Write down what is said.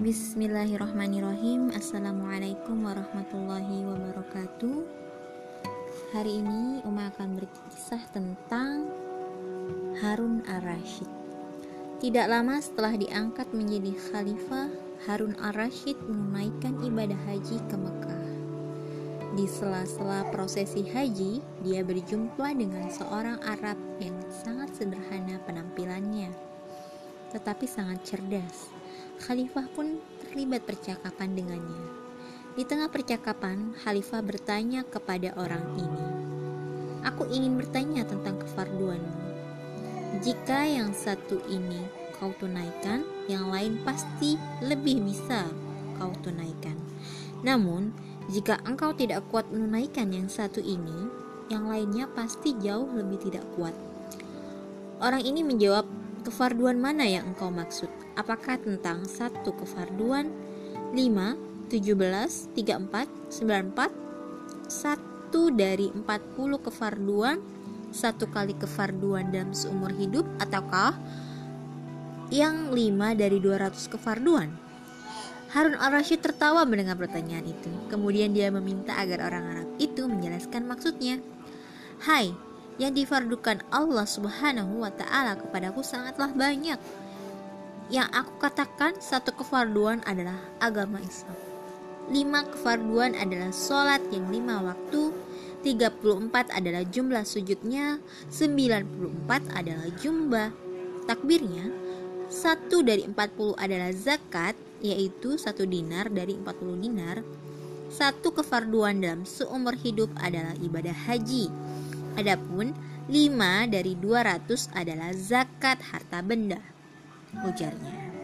Bismillahirrahmanirrahim. Assalamualaikum warahmatullahi wabarakatuh. Hari ini Uma akan berkisah tentang Harun ar-Rashid Tidak lama setelah diangkat menjadi khalifah Harun ar-Rashid menunaikan ibadah haji ke Mekah. Di sela-sela prosesi haji Dia berjumpa dengan seorang Arab yang sangat sederhana penampilannya Tetapi sangat cerdas Khalifah pun terlibat percakapan dengannya. Di tengah percakapan, Khalifah bertanya kepada orang ini, "Aku ingin bertanya tentang kefarduanmu. Jika yang satu ini kau tunaikan, yang lain pasti lebih bisa kau tunaikan. Namun, jika engkau tidak kuat menunaikan yang satu ini, yang lainnya pasti jauh lebih tidak kuat." Orang ini menjawab, Kefarduan mana yang engkau maksud? Apakah tentang satu kefarduan 5, 17, 34, 94 Satu dari 40 kefarduan Satu kali kefarduan dalam seumur hidup Ataukah yang 5 dari 200 kefarduan? Harun al-Rashid tertawa mendengar pertanyaan itu Kemudian dia meminta agar orang Arab itu menjelaskan maksudnya Hai, yang difardukan Allah Subhanahu wa taala kepadaku sangatlah banyak. Yang aku katakan satu kefarduan adalah agama Islam. Lima kefarduan adalah sholat yang lima waktu, 34 adalah jumlah sujudnya, 94 adalah jumlah takbirnya, satu dari 40 adalah zakat, yaitu satu dinar dari 40 dinar. Satu kefarduan dalam seumur hidup adalah ibadah haji, Adapun 5 dari 200 adalah zakat harta benda ujarnya.